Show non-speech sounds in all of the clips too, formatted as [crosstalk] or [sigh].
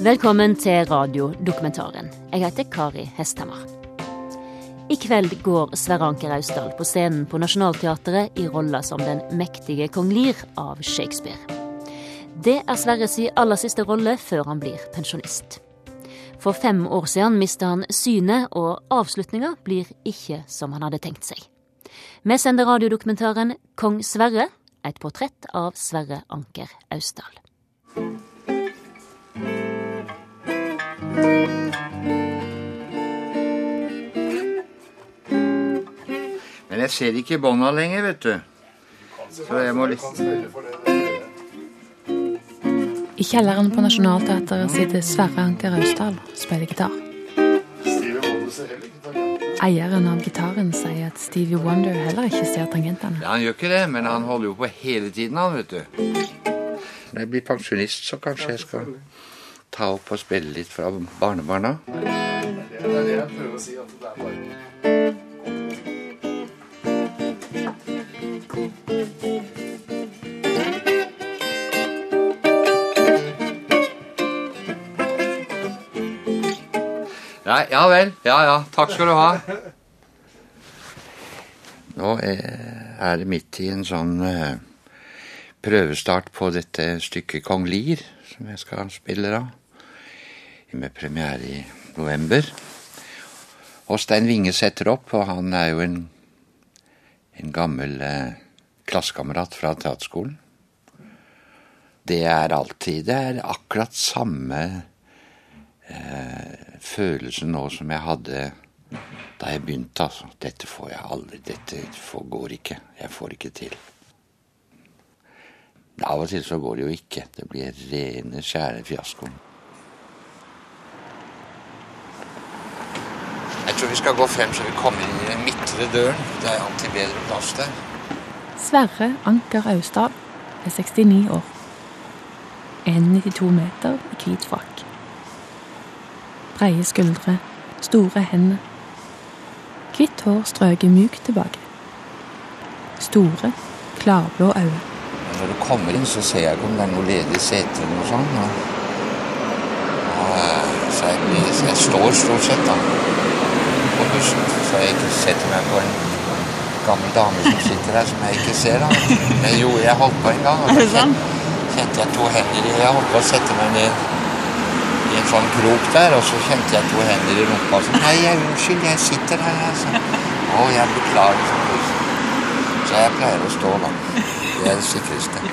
Velkommen til radiodokumentaren. Jeg heter Kari Hesthammer. I kveld går Sverre Anker Austdal på scenen på Nationaltheatret i rolla som den mektige kong Lear av Shakespeare. Det er Sverres aller siste rolle før han blir pensjonist. For fem år siden mista han synet, og avslutninga blir ikke som han hadde tenkt seg. Vi sender radiodokumentaren Kong Sverre, et portrett av Sverre Anker Austdal. Men jeg ser ikke bånda lenger, vet du. Så jeg må litt I kjelleren på Nationaltheatret sitter Sverre Anker Austdal og spiller gitar. Eieren av gitaren sier at Stevie Wonder heller ikke ser tangentene. Ja, Han gjør ikke det, men han holder jo på hele tiden, han, vet du. Når jeg blir pensjonist, så kanskje jeg skal ta opp og spille litt fra barnebarna. Nei, ja vel. Ja ja. Takk skal du ha. Nå er det midt i en sånn eh, prøvestart på dette stykket Kong Lear, som jeg skal spille da. Med premiere i november. Og Stein Winge setter opp, og han er jo en, en gammel eh, klassekamerat fra teaterskolen. Det er alltid Det er akkurat samme eh, følelse nå som jeg hadde da jeg begynte. altså. Dette får jeg aldri. Dette går ikke. Jeg får ikke til. Av og til så går det jo ikke. Det blir rene, skjære fiaskoen. Tror vi skal gå frem så vi kommer inn i den midtre døren. Det er alltid bedre plass der. Sverre Anker Austad er 69 år. 1,92 meter i hvit frakk. Breie skuldre, store hender. Hvitt hår strøket mjukt tilbake. Store, klarblå øyne. Når du kommer inn, så ser jeg ikke om det er noe ledig sete eller noe sånt. Og, og, så jeg, jeg står stort sett da, på bussen, så jeg ikke setter meg på en gammel dame som sitter der, som jeg ikke ser. da. Men jo, jeg holdt på en gang. og da kjente, jeg to hender i Jeg holdt på å sette meg ned i en sånn krok der, og så kjente jeg to hender i rumpa. Så, Nei, jeg, unnskyld, jeg sitter her. Altså. Å, jeg beklager. Så, så jeg pleier å stå, da. Det er det sikreste.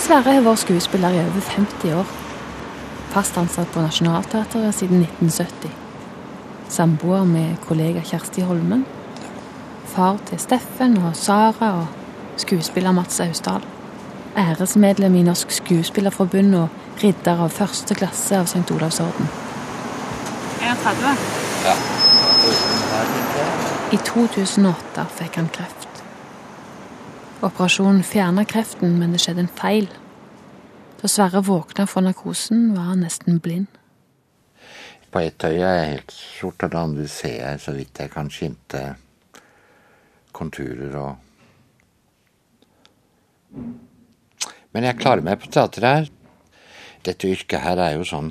Sverre har vært skuespiller i over 50 år. Fast ansatt på Nationaltheatret siden 1970. Samboer med kollega Kjersti Holmen. Far til Steffen og Sara og skuespiller Mats Austdal. Æresmedlem i Norsk Skuespillerforbund og ridder av første klasse av St. Olavs orden. 31. Ja. I 2008 fikk han kreft. Operasjonen fjerna kreften, men det skjedde en feil. Da Sverre våkna fra narkosen, var han nesten blind. På ett øye er jeg helt sort, og det andre ser jeg så vidt jeg kan skimte konturer og Men jeg klarer meg på teatret her. Dette yrket her er jo sånn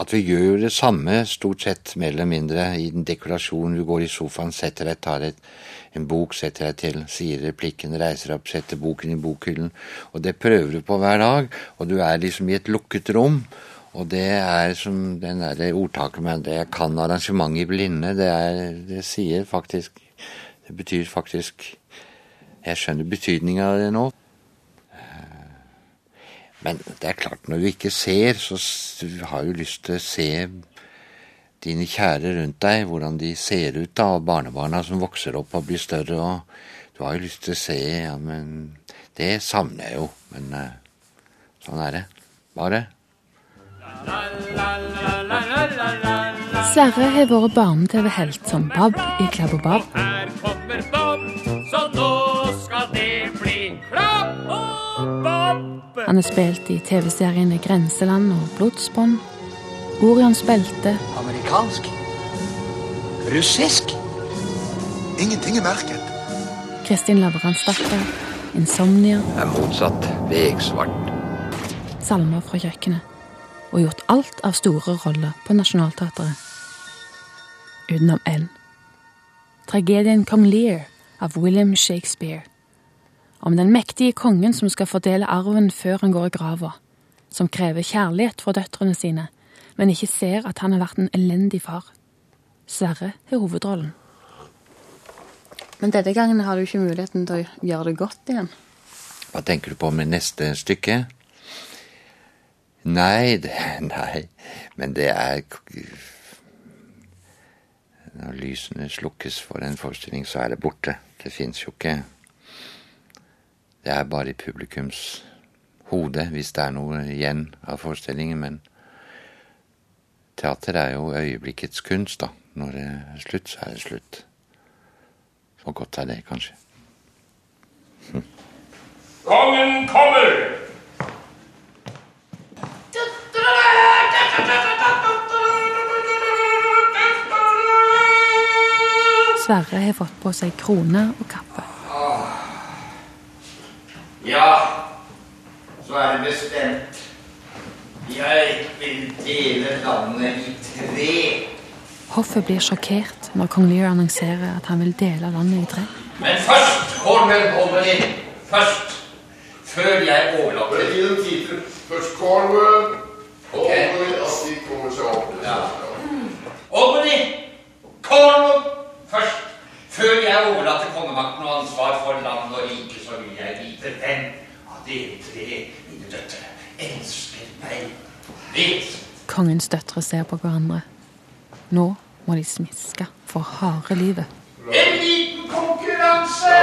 at vi gjør det samme stort sett, mer eller mindre, i den dekorasjonen. Du går i sofaen, setter deg, tar et, en bok, setter deg til, sier replikken, reiser opp, setter boken i bokhyllen. Og det prøver du på hver dag, og du er liksom i et lukket rom. Og det er som den derre ordtaket med det 'jeg kan arrangement i blinde', det, er, det sier faktisk Det betyr faktisk Jeg skjønner betydninga av det nå. Men det er klart, når du ikke ser, så har du lyst til å se dine kjære rundt deg, hvordan de ser ut da, og barnebarna som vokser opp og blir større, og du har jo lyst til å se, ja, men det savner jeg jo, men eh, sånn er det. Bare. Sverre har vært barne-TV-helt som Bab i Klabb og Bab. Her kommer Bab, så nå skal det bli klapp og bab. Han har spilt i TV-seriene Grenseland og Blodsbånd. Orions belte, Amerikansk? Russisk? Ingenting er merket. Kristin Lavransdatter, Insomnia, Jeg er motsatt. veksvart. salmer fra kjøkkenet og gjort alt av store roller på Nationaltheatret. Utenom én. Tragedien Kong Lear av William Shakespeare. Om den mektige kongen som skal fordele arven før han går i grava. Som krever kjærlighet fra døtrene sine, men ikke ser at han har vært en elendig far. Sverre har hovedrollen. Men denne gangen har du ikke muligheten til å gjøre det godt igjen. Hva tenker du på med neste stykke? Nei, det, nei, men det er Når lysene slukkes for en forestilling, så er det borte. Det fins jo ikke Det er bare i publikums hode, hvis det er noe igjen av forestillingen, men teater er jo øyeblikkets kunst, da. Når det er slutt, så er det slutt. Så godt er det, kanskje. [laughs] Kongen kommer! Sverre har fått på seg krone og kappe. Ja, så er det bestemt. Jeg vil dele landet i tre. Hoffet blir sjokkert når kong Lear annonserer at han vil dele landet i tre. Men først, Cornwell Holmeny. Først. Før jeg overlater Gi dem tid til først Cornwell. okay. Og at de kommer seg opp. Ja. Albany! Cornwall! Først. Før jeg overlater kongemakten og ansvar for land og rike, så vil jeg vite hvem av dere tre, mine døtre, elsker meg. Vet. Kongens døtre ser på hverandre. Nå må de smiske for harde livet. En liten konkurranse!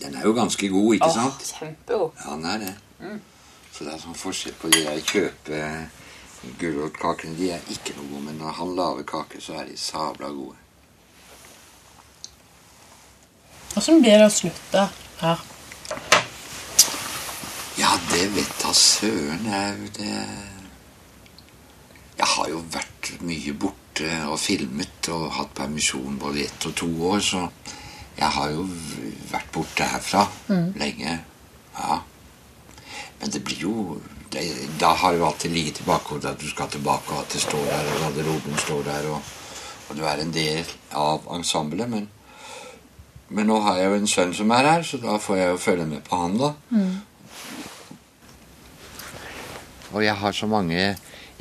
Den er jo ganske god, ikke sant? Kjempegod. Ja, den er det. Så det er sånn forskjell på de der kjøpe gulrotkakene. De er ikke noe gode, men når han lager kaker, så er de sabla gode. Hvordan blir det å slutte her? Ja, det vet da søren. Jeg, det Jeg har jo vært mye borte og filmet og hatt permisjon både ett og to år, så jeg har jo vært borte herfra lenge. Ja. Men det blir jo det, Da har jo alltid ligget i bakhodet at du skal tilbake, og at det står der, og garderoben står der, og, og du er en del av ensemblet. Men, men nå har jeg jo en sønn som er her, så da får jeg jo følge med på han, da. Og jeg har så mange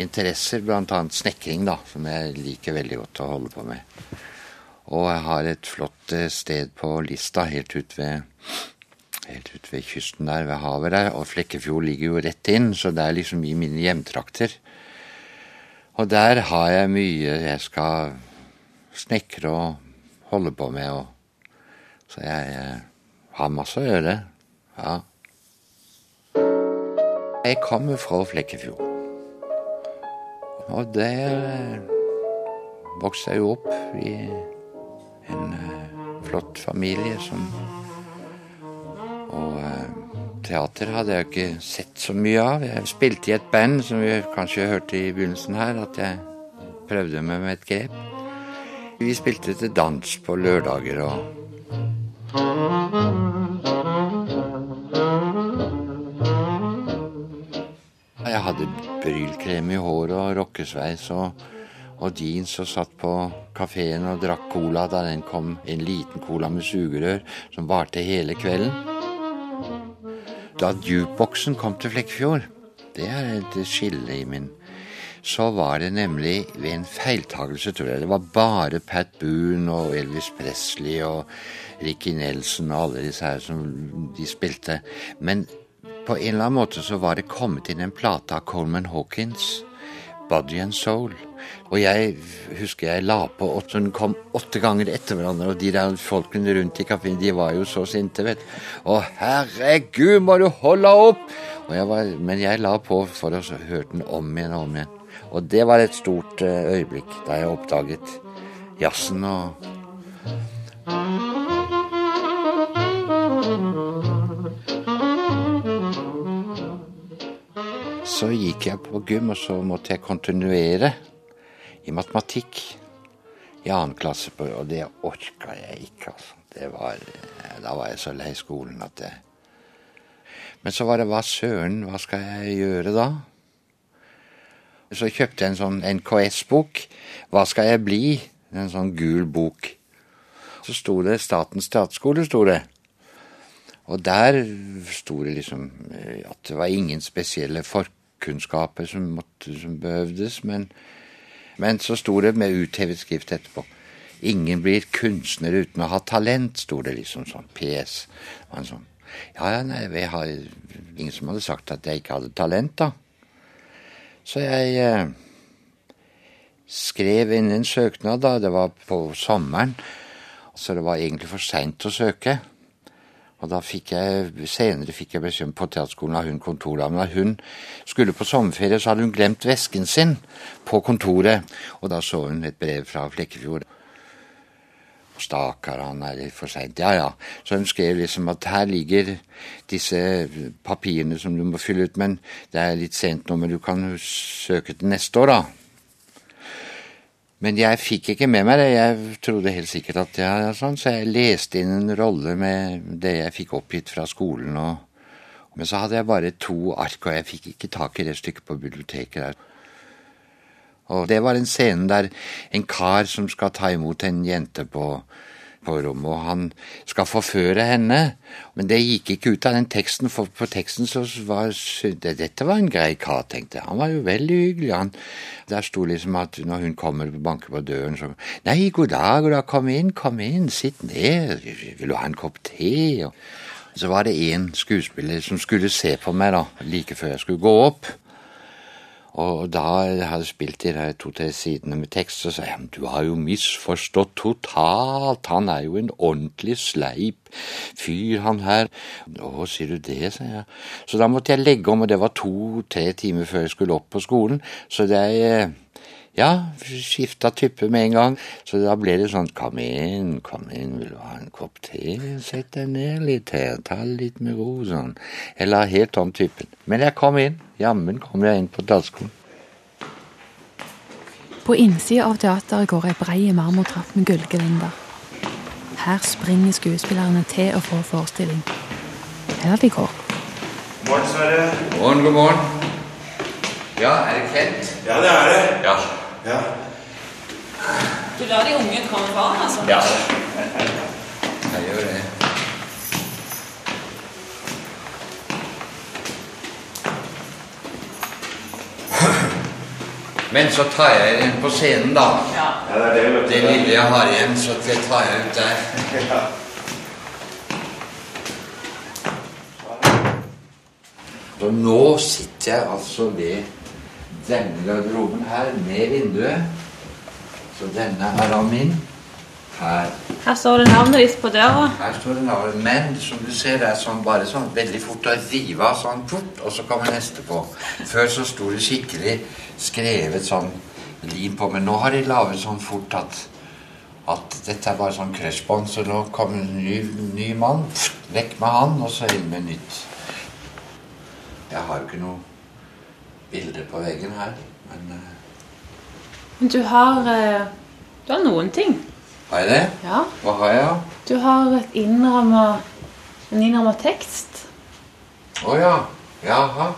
interesser, bl.a. snekring, da, som jeg liker veldig godt å holde på med. Og jeg har et flott eh, sted på Lista, helt ut ved, helt ut ved kysten der, ved havet der. Og Flekkefjord ligger jo rett inn, så det er liksom i mine hjemtrakter. Og der har jeg mye jeg skal snekre og holde på med. Og, så jeg eh, har masse å gjøre. Ja. Jeg kommer fra Flekkefjord. Og der vokste jeg jo opp i en eh, flott familie som Og eh, teater hadde jeg jo ikke sett så mye av. Jeg spilte i et band som vi kanskje hørte i begynnelsen her, at jeg prøvde meg med et grep. Vi spilte til dans på lørdager og Jeg hadde brylkrem i håret og rockesveis og, og jeans og satt på kafeen og drakk cola da den kom. En liten cola med sugerør som varte hele kvelden. Da jukeboksen kom til Flekkefjord, det er et skille i min så var det nemlig ved en feiltagelse, tror jeg. Det var bare Pat Boone og Elvis Presley og Ricky Nelson og alle disse her som de spilte. Men på en eller annen måte så var det kommet inn en plate av Coleman Hawkins, 'Body and Soul'. Og jeg husker jeg la på, at den kom åtte ganger etter hverandre, og de der folkene rundt i kafeen, de var jo så sinte, vet du. Å, herregud, må du holde opp! Jeg var, men jeg la på for å høre den om igjen og om igjen. Og det var et stort eh, øyeblikk da jeg oppdaget jazzen og Så gikk jeg på gym, og så måtte jeg kontinuere i matematikk. i annen klasse, og det orka jeg ikke. altså. Var, da var jeg så lei skolen at det Men så var det hva søren, hva skal jeg gjøre da? Så kjøpte jeg en sånn NKS-bok. Hva skal jeg bli? En sånn gul bok. Så sto det Statens teaterskole, sto det. Og der sto det liksom eh, at det var ingen spesielle forkunnskaper som, måtte, som behøvdes, men, men så sto det med uthevet skrift etterpå. Ingen blir kunstner uten å ha talent, sto det liksom sånn. PS. Det var en sånn. Ja, ja, nei, vi har ingen som hadde sagt at jeg ikke hadde talent, da. Så jeg eh, skrev inn en søknad, da. Det var på sommeren. Så det var egentlig for seint å søke. Og da fikk jeg, senere fikk jeg beskjed på teaterskolen av hun kontordamen at hun skulle på sommerferie, så hadde hun glemt vesken sin på kontoret. Og da så hun et brev fra Flekkefjord. Stakkar, han er litt for seint. Ja, ja. Så hun skrev liksom at her ligger disse papirene som du må fylle ut, men det er litt sent nå, men du kan søke til neste år, da. Men jeg fikk ikke med meg det. Jeg trodde helt sikkert at jeg ja, sånn, så jeg leste inn en rolle med det jeg fikk oppgitt fra skolen. Og, men så hadde jeg bare to ark, og jeg fikk ikke tak i det stykket på biblioteket der. Og det var en scene der en kar som skal ta imot en jente på, på rommet, og han skal forføre henne. Men det gikk ikke ut av den teksten, for på teksten så var det, Dette var en grei kar, tenkte jeg. Han var jo veldig hyggelig. Han, der sto liksom at når hun kommer og banker på døren, så Nei, god dag, god dag, kom inn, kom inn, sitt ned, vil du ha en kopp te? Og så var det en skuespiller som skulle se på meg, da, like før jeg skulle gå opp. Og da jeg hadde spilt de to-tre sidene med tekst, så sa jeg du har jo misforstått totalt, han er jo en ordentlig sleip fyr, han her. Å, sier du det, sa jeg. Så da måtte jeg legge om, og det var to-tre timer før jeg skulle opp på skolen, så det er ja, skifta type med en gang. Så da ble det sånn Kom inn, kom inn, vil du ha en kopp te? Sett deg ned litt her, ta litt med ro, sånn. Eller helt om typen. Men jeg kom inn. Jammen kom jeg inn på teaterskolen. På innsida av teateret går ei brei marmortrapp med gullgevinder. Her springer skuespillerne til og fra forestilling. Eller de går. God Morgen, Sverre. God morgen, god morgen. Ja, er det Kent? Ja, det er det. Ja. Ja. Du lar de unge komme foran, altså? Ja. Jeg gjør det. Men så tar jeg den på scenen, da. Ja. ja, det er det. Det lille jeg har igjen, så det tar jeg ut der. [laughs] Ja. Så nå sitter jeg altså ved denne garderoben her, med vinduet. Så denne er da min. Her Her står det navnet ditt på døra. Her står det navnet. Men som du ser, det er sånn, bare sånn veldig fort å rive av sånn fort, og så kommer neste på. Før så sto det skikkelig skrevet sånn lim på, men nå har de laget sånn fort at, at dette er bare sånn crushbånd, så nå kommer en ny, ny mann. Vekk med han, og så inn med nytt. Jeg har jo ikke noe bilde på veggen her, men eh, Men du har eh, Du har noen ting. Har jeg det? Ja. Hva har jeg, da? Du har et innramma en innramma tekst. Å ja. Jaha.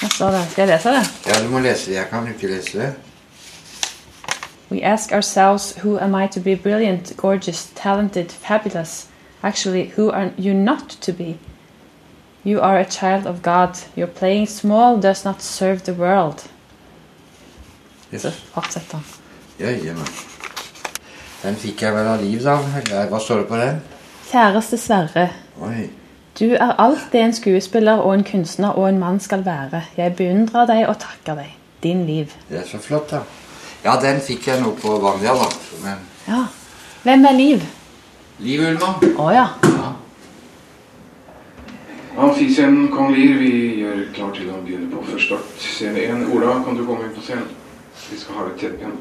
Hva står det. Skal jeg lese det? Ja, du må lese det. Jeg kan ikke lese det. We ask ourselves, who am I to be brilliant, gorgeous, talented, fabulous? Actually, who are you not to be? You are a child of God. Your playing small does not serve the world. Yes. Så fortsetter han. Jøye meg. Den fikk jeg vel av Liv, da. Hva står det på den? Kjæreste Sverre. Oi. Du er alt det en skuespiller og en kunstner og en mann skal være. Jeg beundrer deg og takker deg. Din liv. Det er så flott, da. Ja, den fikk jeg nå på Vanja, da. Men Ja. Hvem er Liv? Liv Ullmann. Å ja. Ja. Amfiscenen Kong Lear, vi gjør klar til å begynne på første akt. Scene 1. Ola, kan du komme inn på scenen? Vi skal ha litt teppe igjen.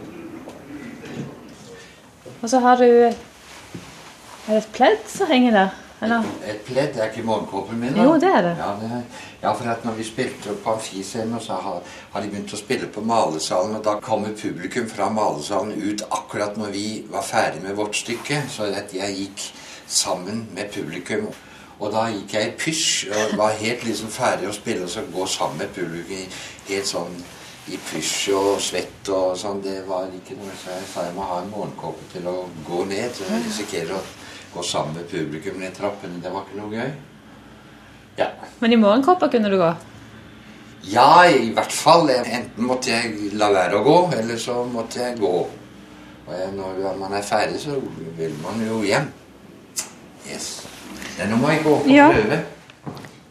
Og så har du Er det et pledd som henger der? Eller? Et pledd er ikke morgenkåpen min. da. Jo, det er det. Ja, det er, ja, for at når vi spilte på Amfiscenen, så har, har de begynt å spille på malesalen, og da kommer publikum fra malesalen ut akkurat når vi var ferdig med vårt stykke. Så at jeg gikk sammen med publikum. Og da gikk jeg i pysj og var helt liksom ferdig å spille, og så gå sammen med publikum helt sånn i pysj og svett og sånn. Det var ikke noe så jeg sa jeg må ha en morgenkåpe til å gå ned. Så jeg risikerer å gå sammen med publikum ned trappene. Det var ikke noe gøy. Ja. Men i morgenkåpa kunne du gå? Ja, i hvert fall. Enten måtte jeg la være å gå, eller så måtte jeg gå. Og når man er ferdig, så vil man jo hjem. Yes. Nå må jeg gå og Ja. prøve.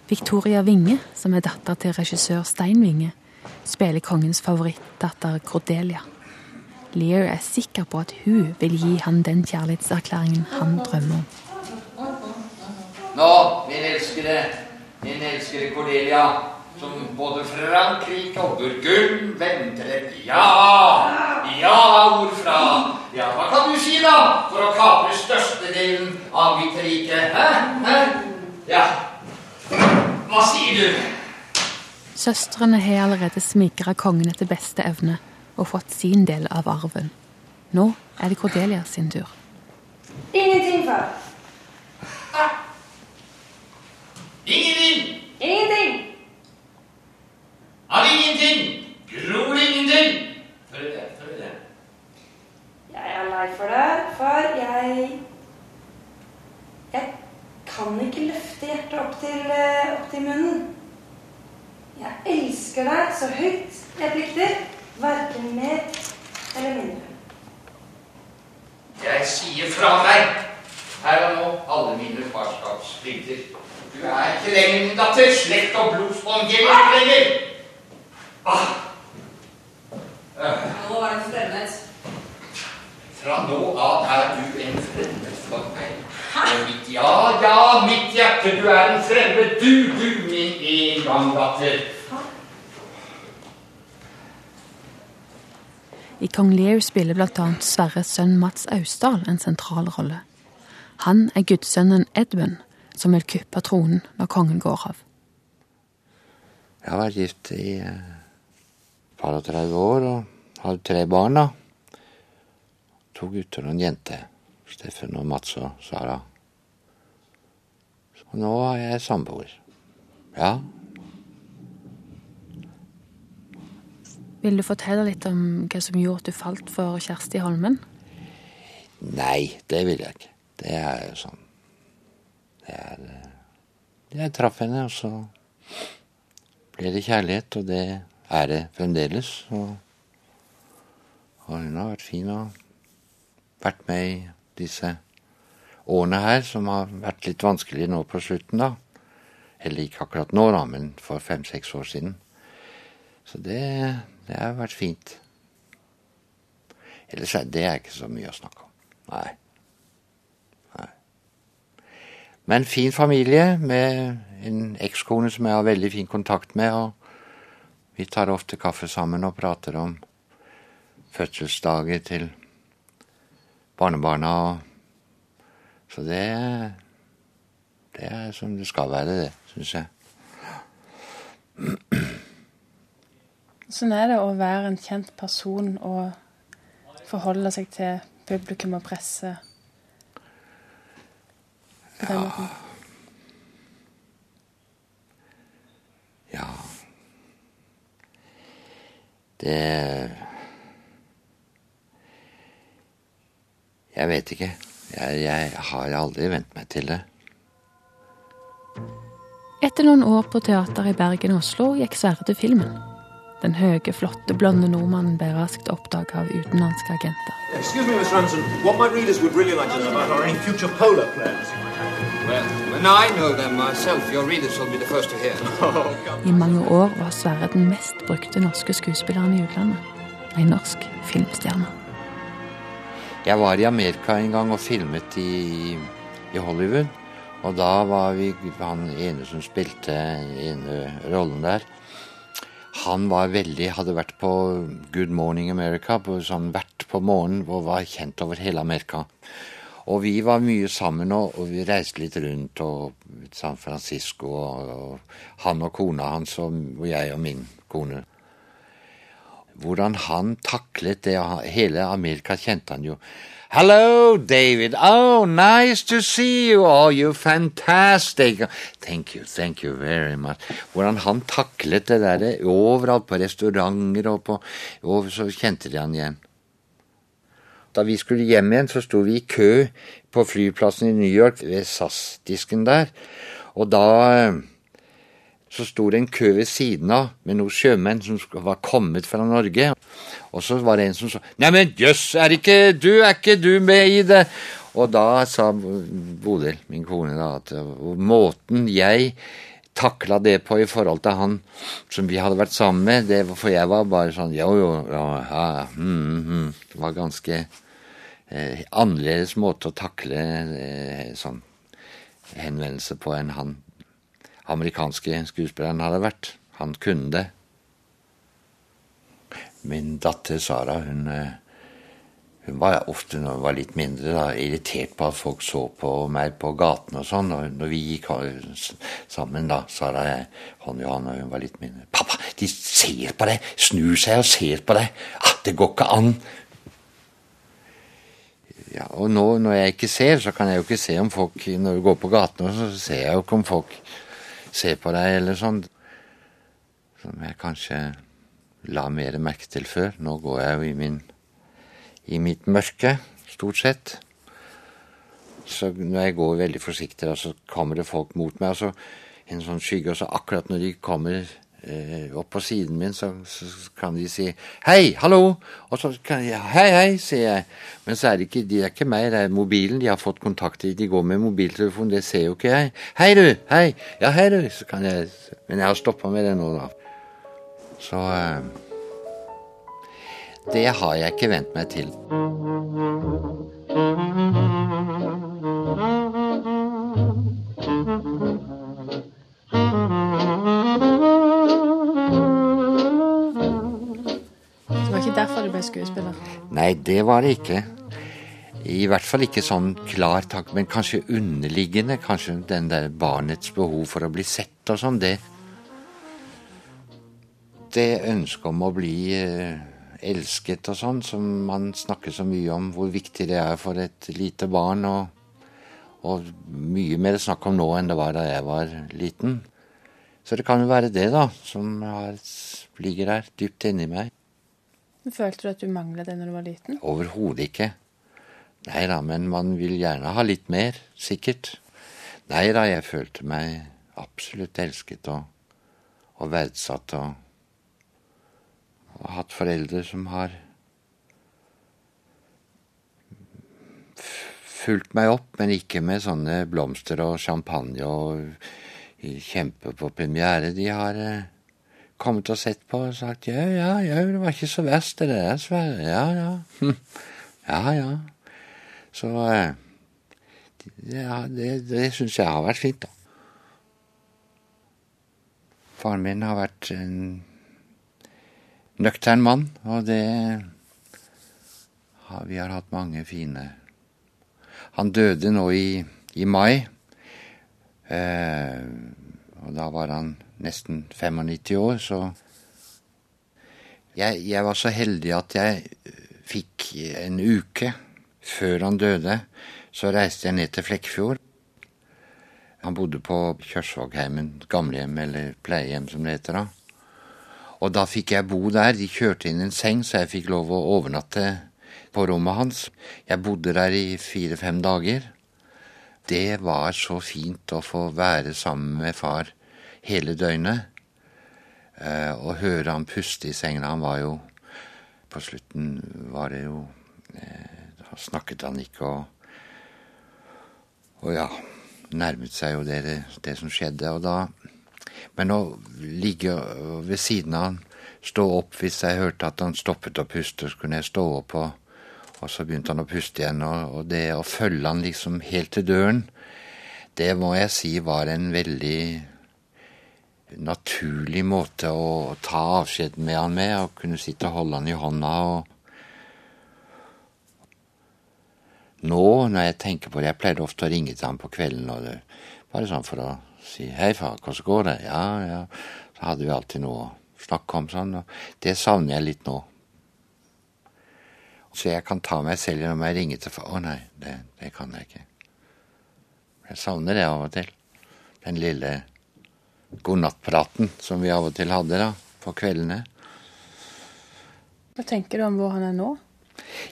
Victoria Winge, som er datter til regissør Stein Winge, spiller kongens favorittdatter Cordelia. Lear er sikker på at hun vil gi han den kjærlighetserklæringen han drømmer om. Nå, min elskede, min elskede Cordelia, som både Frankrike og Burgund venter et ja, ja-ord fra. Ja, hva kan du si da, for å kapre størstedelen av mitt rike? Hæ? Hæ? Ja. Hva sier du? Søstrene har allerede smigra kongen etter beste evne og fått sin del av arven. Nå er det Cordelia sin tur. Ingenting, far. Ingenting! Ingenting. Av ingenting! Gror ingenting! du det, hør det. Jeg er lei for deg, far. Jeg Jeg kan ikke løfte hjertet opp til, eh, opp til munnen. Jeg elsker deg så høyt jeg plikter. Verken mer eller mindre. Jeg sier fra meg her og nå alle mine farskapsplikter. Du er ikke lenger min datter. Slekt og blodsbånd lenger. Ah. Nå er det fremmed. Fra nå av er du en fremmed for meg. Mitt, ja, ja, mitt hjerte, du er en fremmed. Du, du, min en gang datter. I Kong Lear spiller bl.a. Sverres sønn Mats Austdal en sentral rolle. Han er gudssønnen Edmund, som vil kuppe tronen når kongen går av. Jeg har vært gift i eh, 30 år og hadde tre barn. da. To gutter og en jente. Steffen og Mats og Sara. Så nå er jeg samboer. Ja. Vil du fortelle litt om hva som gjorde at du falt for Kjersti Holmen? Nei, det vil jeg ikke. Det er jo sånn Det er eh, Jeg traff henne, og så ble det kjærlighet, og det er det fremdeles. Og, og hun har vært fin og vært med i disse årene her, som har vært litt vanskelige nå på slutten, da. Eller ikke akkurat nå, da, men for fem-seks år siden. Så det, det har vært fint. Ellers er det ikke så mye å snakke om. Nei. Nei. Men fin familie med en ekskone som jeg har veldig fin kontakt med. og Vi tar ofte kaffe sammen og prater om fødselsdager til barnebarna. og Så det, det er som det skal være, det, syns jeg. Sånn er det å være en kjent person og forholde seg til publikum og presse på den måten. Ja Det Jeg vet ikke. Jeg, jeg har aldri vent meg til det. Etter noen år på teater i Bergen og Oslo gikk Sverre til filmen. Den høye, flotte, blonde nordmannen ble raskt oppdaga av utenlandske agenter. Excuse me, Miss Ransom. What my readers would really like to know about are any future polo plans. Well, I mange år var Sverre den mest brukte norske skuespilleren i utlandet. En norsk filmstjerne. Jeg var i Amerika en gang og filmet i, i Hollywood. Og da var vi han ene som spilte ene rollen der. Han var veldig, hadde vært på Good Morning America, på sånn vært på morgenen og var kjent over hele Amerika. Og vi var mye sammen, og, og vi reiste litt rundt og San Francisco, og, og han og kona hans, og, og jeg og min kone. Hvordan han taklet det. Hele Amerika kjente han jo. Hello, David. Oh, nice to see you. Oh, you're fantastic. Thank you, thank you very much. Hvordan han taklet det der overalt, på restauranter og på og Så kjente de han igjen. Da vi skulle hjem igjen, så sto vi i kø på flyplassen i New York ved SAS-disken der. Og da eh, så sto det en kø ved siden av med noen sjømenn som var kommet fra Norge. Og så var det en som sa Neimen jøss, er ikke du, er ikke du med i det? Og da sa Bodil, min kone, da, at måten jeg takla det på i forhold til han som vi hadde vært sammen med, det, for jeg var bare sånn jo, jo, ja, ja, mm, mm, Det var ganske eh, annerledes måte å takle eh, sånn henvendelse på enn han amerikanske skuespilleren hadde vært. Han kunne det. Min datter Sara, hun, eh, hun var ofte når hun var litt mindre, da, irritert på at folk så på meg på gaten og sånn. Og når vi gikk sammen, da, Sara og jeg, i hånd, og hun var litt mindre 'Pappa, de ser på deg! Snur seg og ser på deg! Ah, det går ikke an!' Ja, og nå når jeg ikke ser, så kan jeg jo ikke se om folk Når du går på gaten, så ser jeg jo ikke om folk ser på deg, eller sånn. Som jeg kanskje la mer merke til før. Nå går jeg jo i, min, i mitt mørke, stort sett. Så når jeg går veldig forsiktig, så kommer det folk mot meg. og så en sånn skygge, og så akkurat når de kommer eh, opp på siden min, så, så, kan de si 'hei, hallo', og så kan jeg 'hei, hei', sier jeg. Men så er det ikke, de er ikke meg, det er mobilen de har fått kontakt. De går med mobiltelefon, det ser jo ikke jeg. 'Hei, du', 'hei', 'ja, hei, du', så kan jeg Men jeg har stoppa med det nå, da. Så eh, Det har jeg ikke vent meg til. Det var ikke derfor du ble skuespiller? Nei, det var det ikke. I hvert fall ikke sånn klar takk, men kanskje underliggende. Kanskje den der barnets behov for å bli sett og sånn. Det, det ønsket om å bli eh, elsket og sånn, som man snakker så mye om, hvor viktig det er for et lite barn. Og, og mye mer snakk om nå enn det var da jeg var liten. Så det kan jo være det, da, som har, ligger der dypt inni meg. Følte du at du mangla det når du var liten? Overhodet ikke. Nei da, men man vil gjerne ha litt mer, sikkert. Nei da, jeg følte meg absolutt elsket og, og verdsatt og, og hatt foreldre som har fulgt meg opp, men ikke med sånne blomster og champagne og kjempe på premiere. De har eh, kommet og sett på og sagt ja, ja, ja, det var ikke så verst det der, Sverre. Ja, ja. Ja, ja. Så eh, ja, det, det syns jeg har vært fint, da. Faren min har vært en nøktern mann, og det Vi har hatt mange fine Han døde nå i, i mai, eh, og da var han nesten 95 år, så jeg, jeg, var så heldig at jeg fikk en uke før han døde. Så reiste jeg ned til Flekkefjord. Han bodde på Kjørsvågheimen gamlehjem, eller pleiehjem som det heter da. Og da fikk jeg bo der. De kjørte inn en seng, så jeg fikk lov å overnatte på rommet hans. Jeg bodde der i fire-fem dager. Det var så fint å få være sammen med far hele døgnet. Eh, og høre han puste i sengen. Han var jo På slutten var det jo eh, Da snakket han ikke og Og ja, nærmet seg jo det, det som skjedde. Og da Men å ligge ved siden av han, stå opp hvis jeg hørte at han stoppet å puste, så kunne jeg stå opp, og, og så begynte han å puste igjen. Og, og det å følge han liksom helt til døren, det må jeg si var en veldig naturlig måte å ta avskjed med han med, å kunne sitte og holde han i hånda og Nå, når jeg tenker på det Jeg pleide ofte å ringe til ham på kvelden, og det, bare sånn for å si 'hei, far, hvordan går det?' Ja, ja. Så hadde vi alltid noe å snakke om sånn, og det savner jeg litt nå. Så jeg kan ta meg selv når jeg ringer til far. Å nei, det, det kan jeg ikke. Jeg savner det av og til. Den lille godnattpraten som vi av og til hadde da, på kveldene. Hva tenker du om hvor han er nå?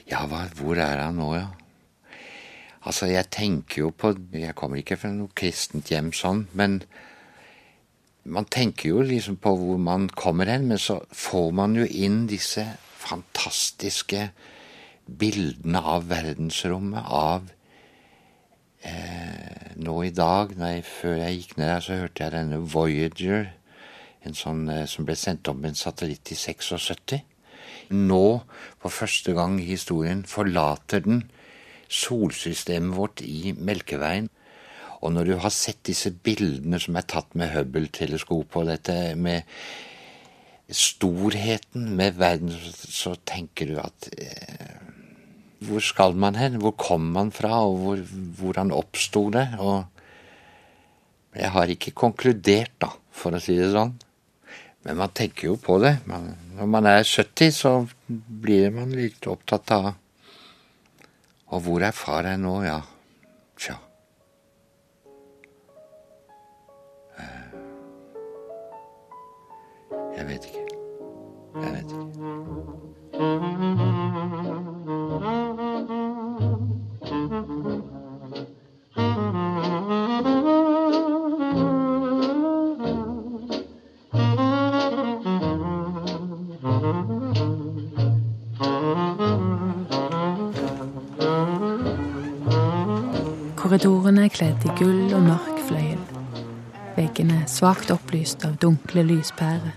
Ja, hva, hvor er han nå, ja? Altså, jeg tenker jo på Jeg kommer ikke fra noe kristent hjem sånn, men man tenker jo liksom på hvor man kommer hen, men så får man jo inn disse fantastiske bildene av verdensrommet, av eh, Nå i dag, nei, før jeg gikk ned her, så hørte jeg denne Voyager, en sånn eh, som ble sendt opp med en satellitt i 76. Nå, for første gang i historien, forlater den solsystemet vårt i Melkeveien. Og når du har sett disse bildene som er tatt med Hubble-teleskop, og dette med storheten med verden, så tenker du at eh, Hvor skal man hen? Hvor kom man fra, og hvor, hvordan oppsto det? Og jeg har ikke konkludert, da, for å si det sånn. Men man tenker jo på det. Man, når man er 70, så blir man litt opptatt av Og hvor er far hen nå? Ja, tja. Eh, Jeg vet ikke. Jeg vet ikke. Korridorene er kledd i gull og mørk fløyel. Veggene er svakt opplyst av dunkle lyspærer.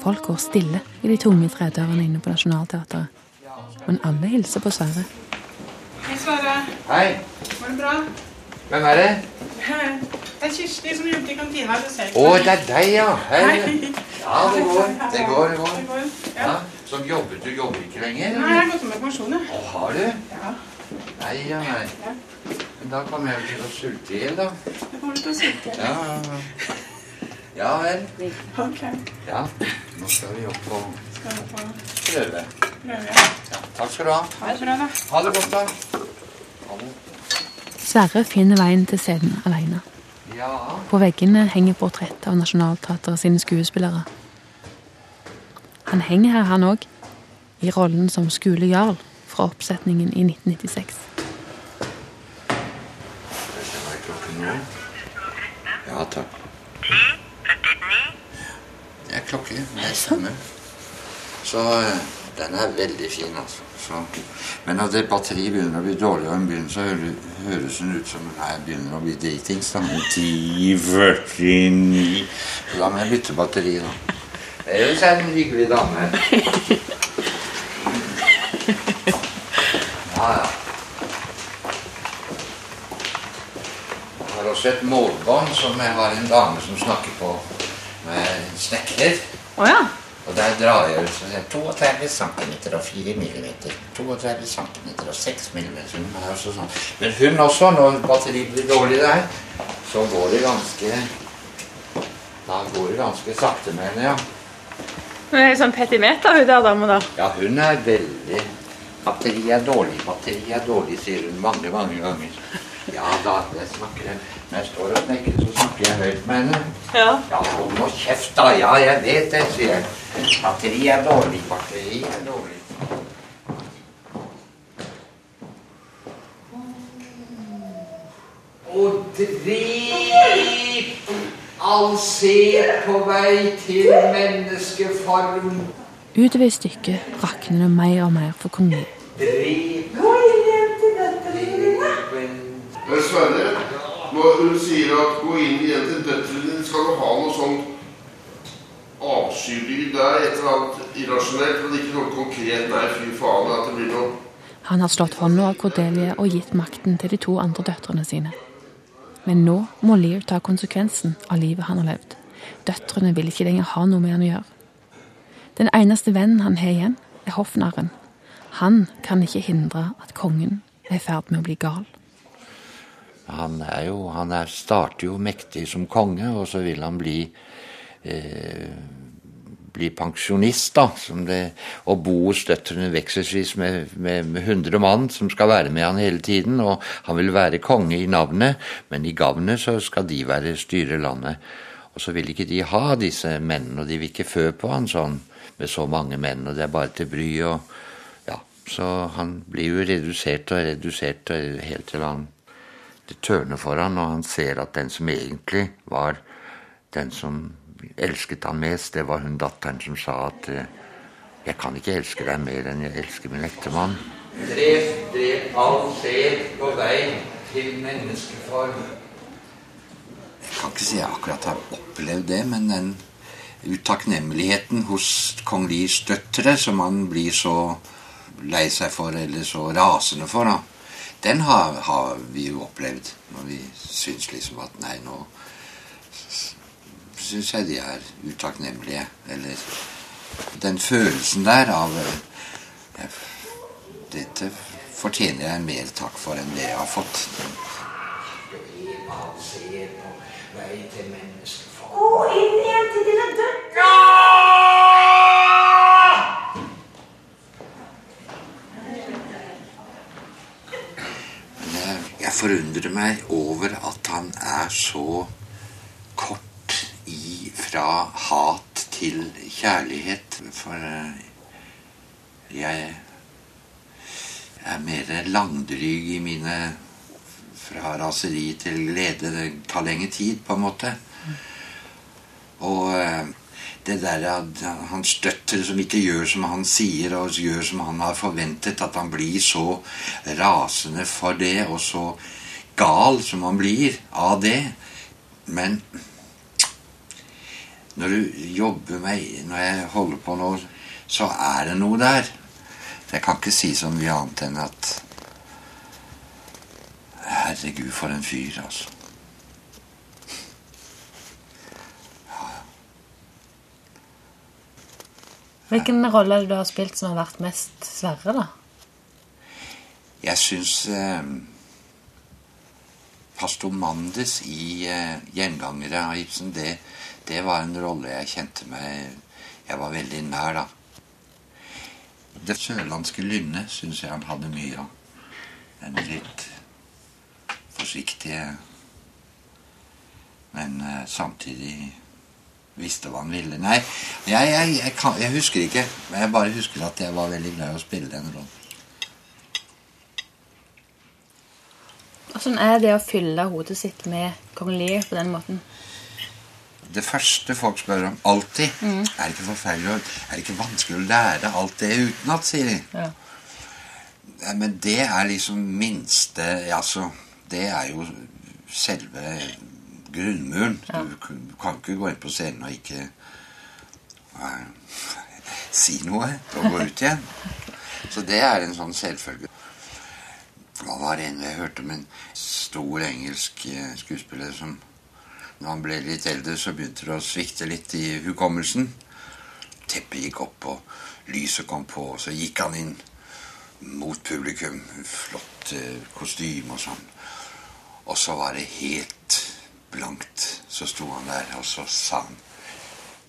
Folk går stille i de tunge tredørene inne på Nationaltheatret. Men alle hilser på Sverre. Hei, Sverre. Hei, Går det bra? hvem er det? [laughs] Det er Kirsti som jobber i kantina. Du ser Å, det er deg, ja. Hei. Hei. Ja, det går. Det går, det går. Det går, Ja, Ja. Som jobbet, du jobber ikke lenger? Nei, jeg har gått med pensjon. Har du? Ja. Nei, ja, nei. Men da kommer jeg til å sulte i hjel, da. Det kommer du til å sulte. Ja, ja, ja. Ja vel. Ok. Ja, nå skal vi opp og prøve. prøve? Ja. Ja, takk skal du ha. Ha det bra, da. Ha det godt, da. Ha det. Sverre finner veien til scenen alene. Ja. På veggene henger portrett av Nationaltheatret sine skuespillere. Han henger her, han òg, i rollen som skolejarl fra oppsetningen i 1996. Hva er klokken nå? Ja, takk. Det er klokke. Det er samme. Så eh, den er veldig fin, altså. Så, men når det batteriet begynner å bli dårligere enn begynnelsen, så høres den ut som den her begynner å bli dritings. da. 1049 Så da må jeg bytte batteri, da. Ellers er det en hyggelig dame. [laughs] Ja, ja. Jeg har også et målbånd som jeg har en dame som snakker på med en snekrer. Oh, ja. Og der drar jeg ut så sier 32 cm og 4 mm. 32 cm og 6 mm. Også sånn. Men hun også, når batteriet blir dårlig der, så går det ganske Da går det ganske sakte med henne, ja. Hun er sånn petimeter, hun der dama da? Ja, hun er veldig Batteriet er dårlig, batteriet er dårlig, sier hun mange, mange ganger. Ja da, det snakker jeg. Når jeg står og snakker, så snakker jeg høyt med henne. Ja. Ja, hold nå kjeft, da. Ja, jeg vet det, sier jeg. Batteri er dårlig, batteri er dårlig. Og drip all ser på vei til menneskeform. Utover i stykket rakner det mer og mer for kongen. Liv. Sverre, når hun sier at 'gå inn igjen til døtrene dine', skal du ha noe sånn avskyelig der? Et eller annet irrasjonelt, men ikke noe konkret 'nei, fy faen', at det blir noe Han har slått hånda av Cordelia og gitt makten til de to andre døtrene sine. Men nå må Lear ta konsekvensen av livet han har levd. Døtrene vil ikke lenger ha noe med han å gjøre. Den eneste vennen han har igjen, er hoffnarren. Han kan ikke hindre at kongen er i ferd med å bli gal. Han, er jo, han er, starter jo mektig som konge, og så vil han bli eh, bli pensjonist, da. Det, og bo hos døtrene vekselvis med, med, med 100 mann som skal være med han hele tiden. Og han vil være konge i navnet, men i gavnet så skal de være styre landet. Og så vil ikke de ha disse mennene, og de vil ikke fø på han sånn med så mange menn, og det er bare til bry og Ja, så han blir jo redusert og redusert helt til han det tørner for han, og han ser at den som egentlig var den som elsket han mest, det var hun datteren som sa at eh, 'Jeg kan ikke elske deg mer enn jeg elsker min ektemann'. Drev, drev all sjel på vei til menneskeform. Jeg kan ikke si jeg akkurat har opplevd det, men den utakknemligheten hos kong Lirs døtre, som han blir så lei seg for, eller så rasende for, da, den har, har vi jo opplevd. Når vi syns liksom at nei, nå syns jeg de er utakknemlige. Eller den følelsen der av jeg, Dette fortjener jeg mer takk for enn det jeg har fått. Gå inn igjen til dine døtre! Men jeg, jeg forundrer meg over at han er så kort i fra hat til kjærlighet. For eh, jeg er mer langdryg i mine Fra raseri til glede. Det tar lengre tid, på en måte. Og eh, det der at han støtter som ikke gjør som han sier, og gjør som han har forventet, at han blir så rasende for det, og så gal som han blir av det. Men når du jobber meg Når jeg holder på nå, så er det noe der. Jeg kan ikke si så mye annet enn at Herregud, for en fyr, altså. Hvilken rolle er du har spilt som har vært mest Sverre, da? Jeg syns eh, pastor Mandes i eh, 'Gjengangere' av Ibsen, det, det var en rolle jeg kjente meg Jeg var veldig nær, da. Det sørlandske lynnet syns jeg han hadde mye av. Den litt forsiktige Men eh, samtidig visste hva han ville. Nei, jeg, jeg, jeg, kan, jeg husker ikke. Men jeg bare husker at jeg var veldig glad i å spille den rollen. Hvordan er det å fylle hodet sitt med kong Lear på den måten? Det første folk spør om alltid, Mm. er det ikke forferdelig Er det ikke vanskelig å lære alt det utenat, sier de. Ja, Men det er liksom minste Altså, det er jo selve grunnmuren. Du, du kan ikke gå inn på scenen og ikke uh, si noe og gå ut igjen. Så det er en sånn selvfølge. Hva var det jeg hørte om en stor engelsk eh, skuespiller som når han ble litt eldre, så begynte det å svikte litt i hukommelsen. Teppet gikk opp, og lyset kom på, og så gikk han inn mot publikum. Flott eh, kostyme og sånn. Og så var det helt blankt. Så sto han der, og så sa han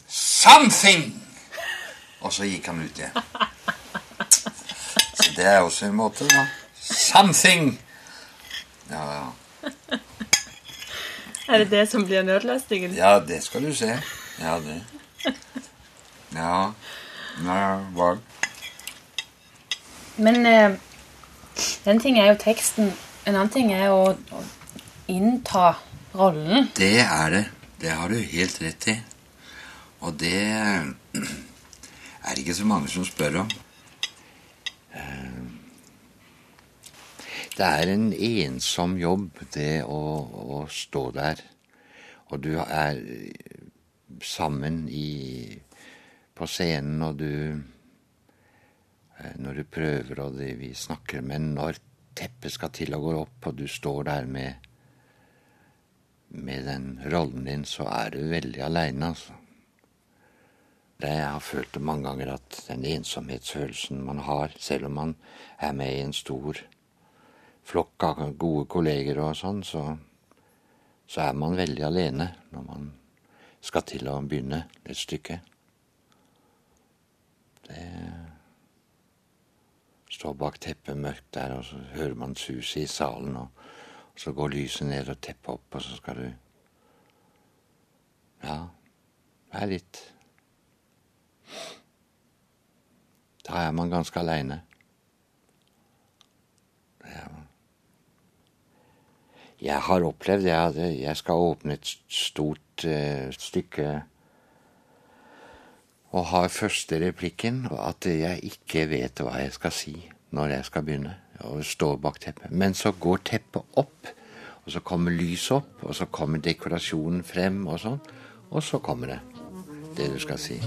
Something! Og så gikk han ut igjen. Så det er også en måte, da. Something! Ja, ja. Er det det som blir nødløsningen? Ja, det skal du se. Ja, det. Ja. Ja, hva? Men eh, en ting er jo teksten, en annen ting er å, å innta rollen. Det er det. Det har du helt rett i. Og det er det ikke så mange som spør om. Eh, Det er en ensom jobb, det å, å stå der. Og du er sammen i, på scenen, og du eh, Når du prøver, og det, vi snakker Men når teppet skal til å gå opp, og du står der med med den rollen din, så er du veldig aleine, altså. Det jeg har følt det mange ganger, at den ensomhetsfølelsen man har, selv om man er med i en stor flokk av gode kolleger og sånn, så, så er man veldig alene når man skal til å begynne et stykke. Det står bak teppet mørkt der, og så hører man suset i salen, og, så går lyset ned og teppet opp, og så skal du Ja, det er litt Da er man ganske aleine. Jeg har opplevd jeg, hadde, jeg skal åpne et stort uh, stykke og har første replikken, at jeg ikke vet hva jeg skal si når jeg skal begynne å stå bak teppet. Men så går teppet opp, og så kommer lyset opp, og så kommer dekorasjonen frem, og sånn. Og så kommer det, det du skal si.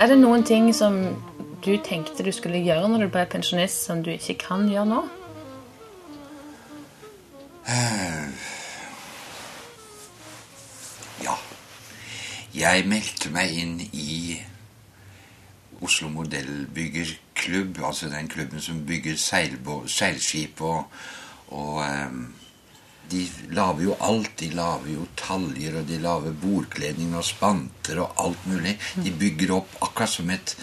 Er det noen ting som du tenkte du skulle gjøre når du ble pensjonist, som du ikke kan gjøre nå? Ja. Jeg meldte meg inn i Oslo Modellbyggerklubb, altså den klubben som bygger seilskip og, og ehm, de lager jo alt. De lager jo taljer, og de lager bordkledning og spanter og alt mulig. De bygger opp akkurat som, et,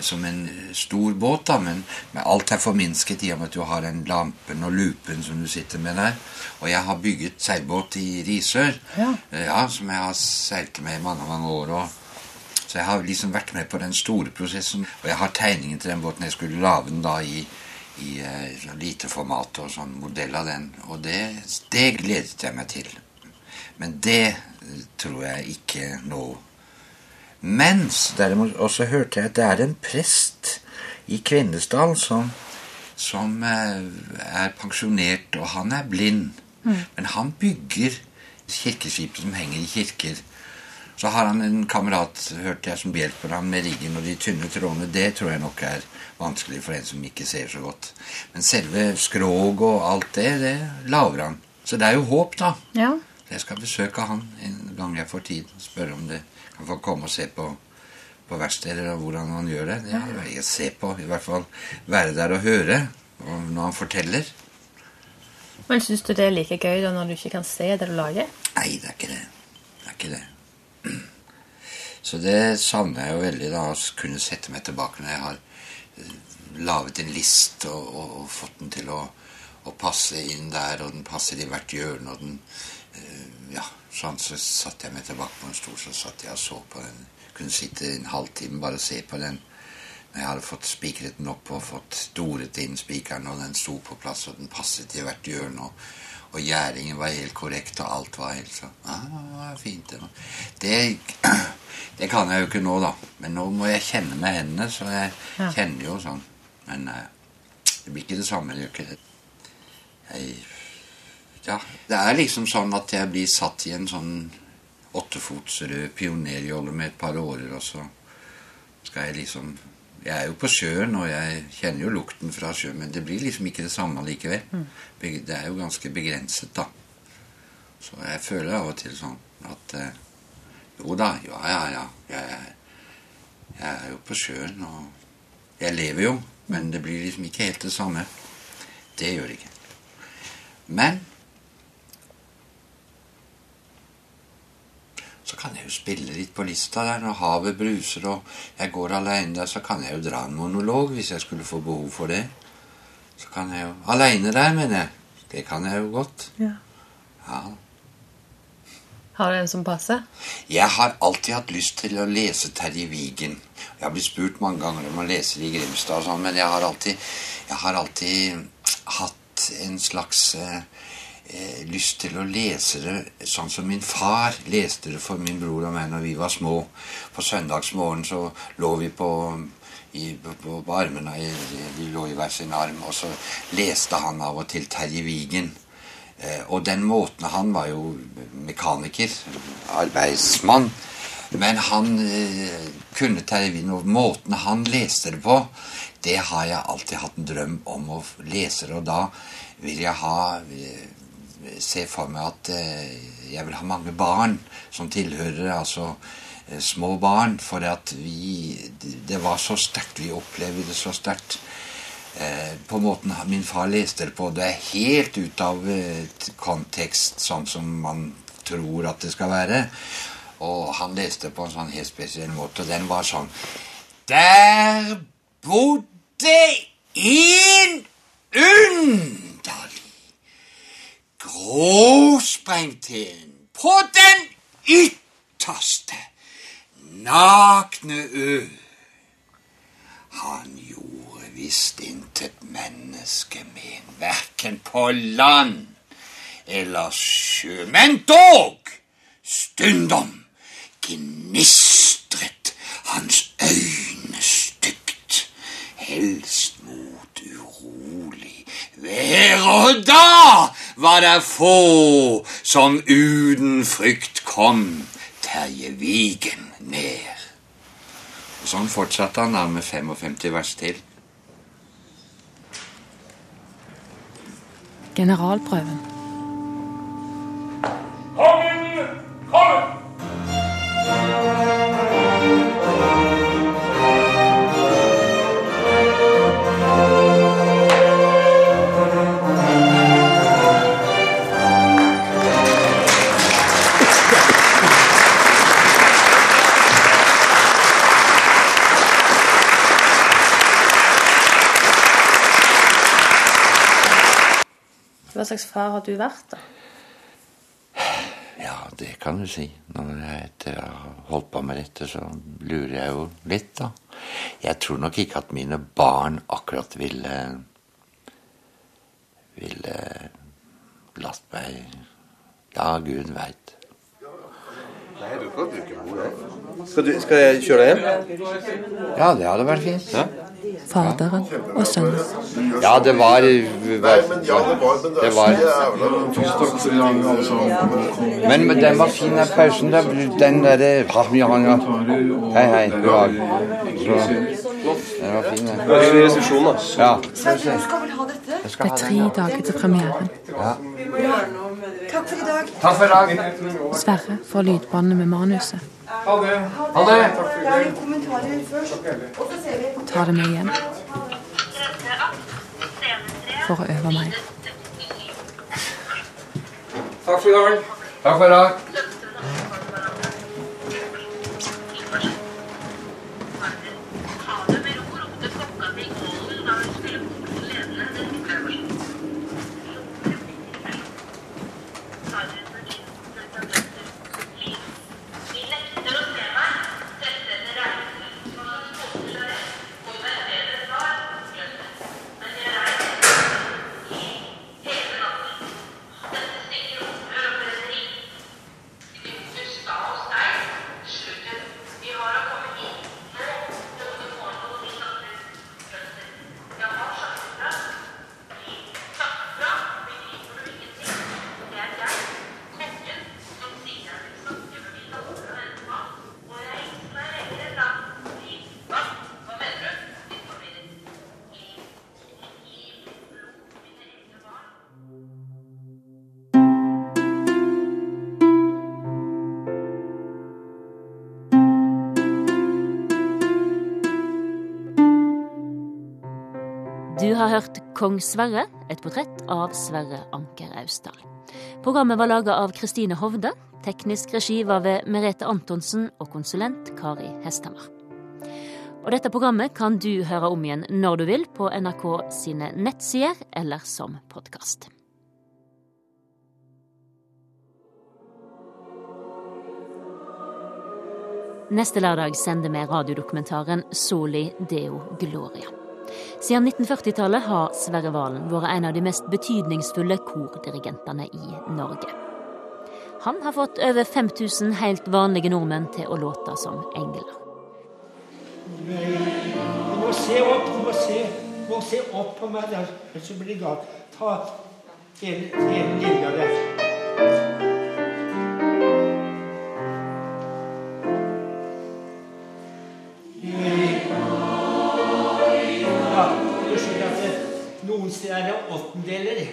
som en stor båt, da, men men, alt er forminsket i og med at du har den lampen og lupen som du sitter med der. Og jeg har bygget seilbåt i Risør, Ja. ja, som jeg har seilt med i mange, mange år. og så jeg har liksom vært med på den store prosessen. Og jeg har tegningen til den båten. Jeg skulle lage den da i, i uh, lite format og sånn modell av den. Og det, det gledet jeg meg til. Men det eh, tror jeg ikke nå. Mens derimot også hørte jeg at det er en prest i Kvinesdal som, som eh, er pensjonert, og han er blind. Men han bygger kirkeskip som henger i kirker. Så har han en kamerat hørte jeg, som hjelper ham med riggen og de tynne trådene. Det tror jeg nok er vanskelig for en som ikke ser så godt. Men selve skrog og alt det, det lager han. Så det er jo håp, da. Ja. Jeg skal besøke han en gang jeg får tid. og Spørre om det kan få komme og se på, på verksteder og hvordan han gjør det. Det er jo å se på. I hvert fall være der og høre når han forteller. Men syns du det er like gøy da når du ikke kan se det du lager? Nei, det er ikke det. Det er ikke det. Så det savner jeg jo veldig, da, å kunne sette meg tilbake når jeg har eh, laget en list og, og, og fått den til å, å passe inn der, og den passer i hvert hjørne, og den eh, Ja, sånn så satte jeg meg tilbake på en stol, så satt jeg og så på den. Kunne sitte en halvtime bare og se på den. Når jeg hadde fått spikret den opp og fått doret inn spikeren, og den sto på plass, og den passet i hvert hjørne, og, og gjæringen var helt korrekt, og alt var helt sånn ah, fint. Det, [clears throat] det, kan jeg jo ikke nå, da. Men nå må jeg kjenne med hendene, så jeg Ja. kjenner jo sånn. Men eh, det blir ikke det samme. Det gjør ikke det. Jeg Ja. Det er liksom sånn at jeg blir satt i en sånn åttefots rød pionerjolle med et par årer, og så skal jeg liksom Jeg er jo på sjøen, og jeg kjenner jo lukten fra sjøen, men det blir liksom ikke det samme likevel. Beg- Det er jo ganske begrenset, da. Så jeg føler av og til sånn at eh, Jo da, ja, ja, ja. Jeg, jeg er jo på sjøen, og jeg lever jo, men det blir liksom ikke helt det samme. Det gjør det ikke. Men så kan jeg jo spille litt på lista der når havet bruser og jeg går aleine der, så kan jeg jo dra en monolog hvis jeg skulle få behov for det. Så kan jeg jo Aleine der, mener jeg. Det kan jeg jo godt. Ja. Ja. Har du en som passer? Jeg har alltid hatt lyst til å lese Terje Vigen. Jeg har blitt spurt mange ganger om å lese det i Grimstad og sånn, men jeg har alltid, jeg har alltid hatt en slags eh, eh, lyst til å lese det sånn som min far leste det for min bror og meg når vi var små. På søndagsmorgen så lå vi på, i, på, på, armene, vi lå i hver sin arm, og så leste han av og til Terje Vigen. Eh, og den måten Han var jo mekaniker, arbeidsmann. Men han eh, kunne Vigen og måten han leste det på, det har jeg alltid hatt en drøm om å lese. Og da vil jeg ha Se for meg at eh, jeg vil ha mange barn som tilhører altså eh, små barn. For at vi Det var så sterkt. Vi opplevde det så sterkt. Eh, på måten min far leste det på. Det er helt ut av kontekst, sånn som man tror at det skal være. Og han leste på en sånn helt spesiell måte, den var sånn Der bodde en underlig gråsprengt en på den ytterste nakne ø. Han gjorde visst intet menneske men, verken på land eller sjø. Men dog stundom gnistret hans øyne stygt, helst mot urolig vær. Og da var det få som uten frykt kom Terje Vigen ned. Og sånn fortsatte han da med 55 vers til. Generalprøven. Kongen kommer! Hva slags far har du vært, da? Ja, det kan du si. Når jeg etter å ha holdt på med dette, så lurer jeg jo litt, da. Jeg tror nok ikke at mine barn akkurat ville Ville latt meg Ja, Gud veit. Skal, du, skal jeg kjøre deg hjem? Ja, det hadde vært fint. Ja. Faderen og sønnen. Ja, det var Det var Men men den var fin, den pausen. Den derre Hei, hei. God dag. Den var fin, den. Det. Ja. Du skal vel ha dette? Jeg Det er tre dager til premieren. Ja. Takk for i dag. Takk for i dag. Sverre får lydbåndet med manuset. Ha det. Ha det. Takk for i kommentarer først, og så ser vi. Tar det med hjem. For å øve meg. Takk for i dag. Takk for i dag. Kong Sverre, et portrett av Sverre Anker Austdal. Programmet var laga av Kristine Hovde. Teknisk regi var ved Merete Antonsen og konsulent Kari Hesthammer. Og dette programmet kan du høre om igjen når du vil på NRK sine nettsider eller som podkast. Neste lørdag sender vi radiodokumentaren Soli Deo Gloria. Siden 1940-tallet har Sverre Valen vært en av de mest betydningsfulle kordirigentene i Norge. Han har fått over 5000 helt vanlige nordmenn til å låte som engler. Du må se opp, du må se, du må se opp på meg ellers blir det galt. Ta hele, hele linja der. steder er det åttendeler.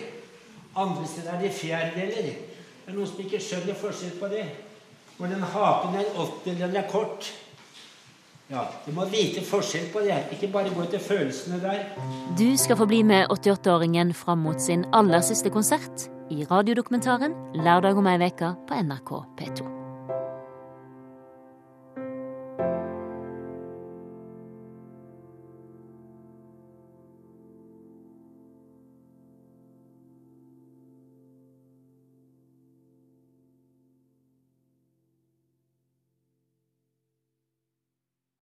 Andre steder er det fjerdedeler. Det er noen som ikke skjønner forskjell på det. Når den haken er åttendel, den er kort. Ja, Du må vite forskjell på det, ikke bare gå etter følelsene der. Du skal få bli med 88-åringen fram mot sin aller siste konsert i radiodokumentaren 'Lørdag om ei veke' på NRK P2.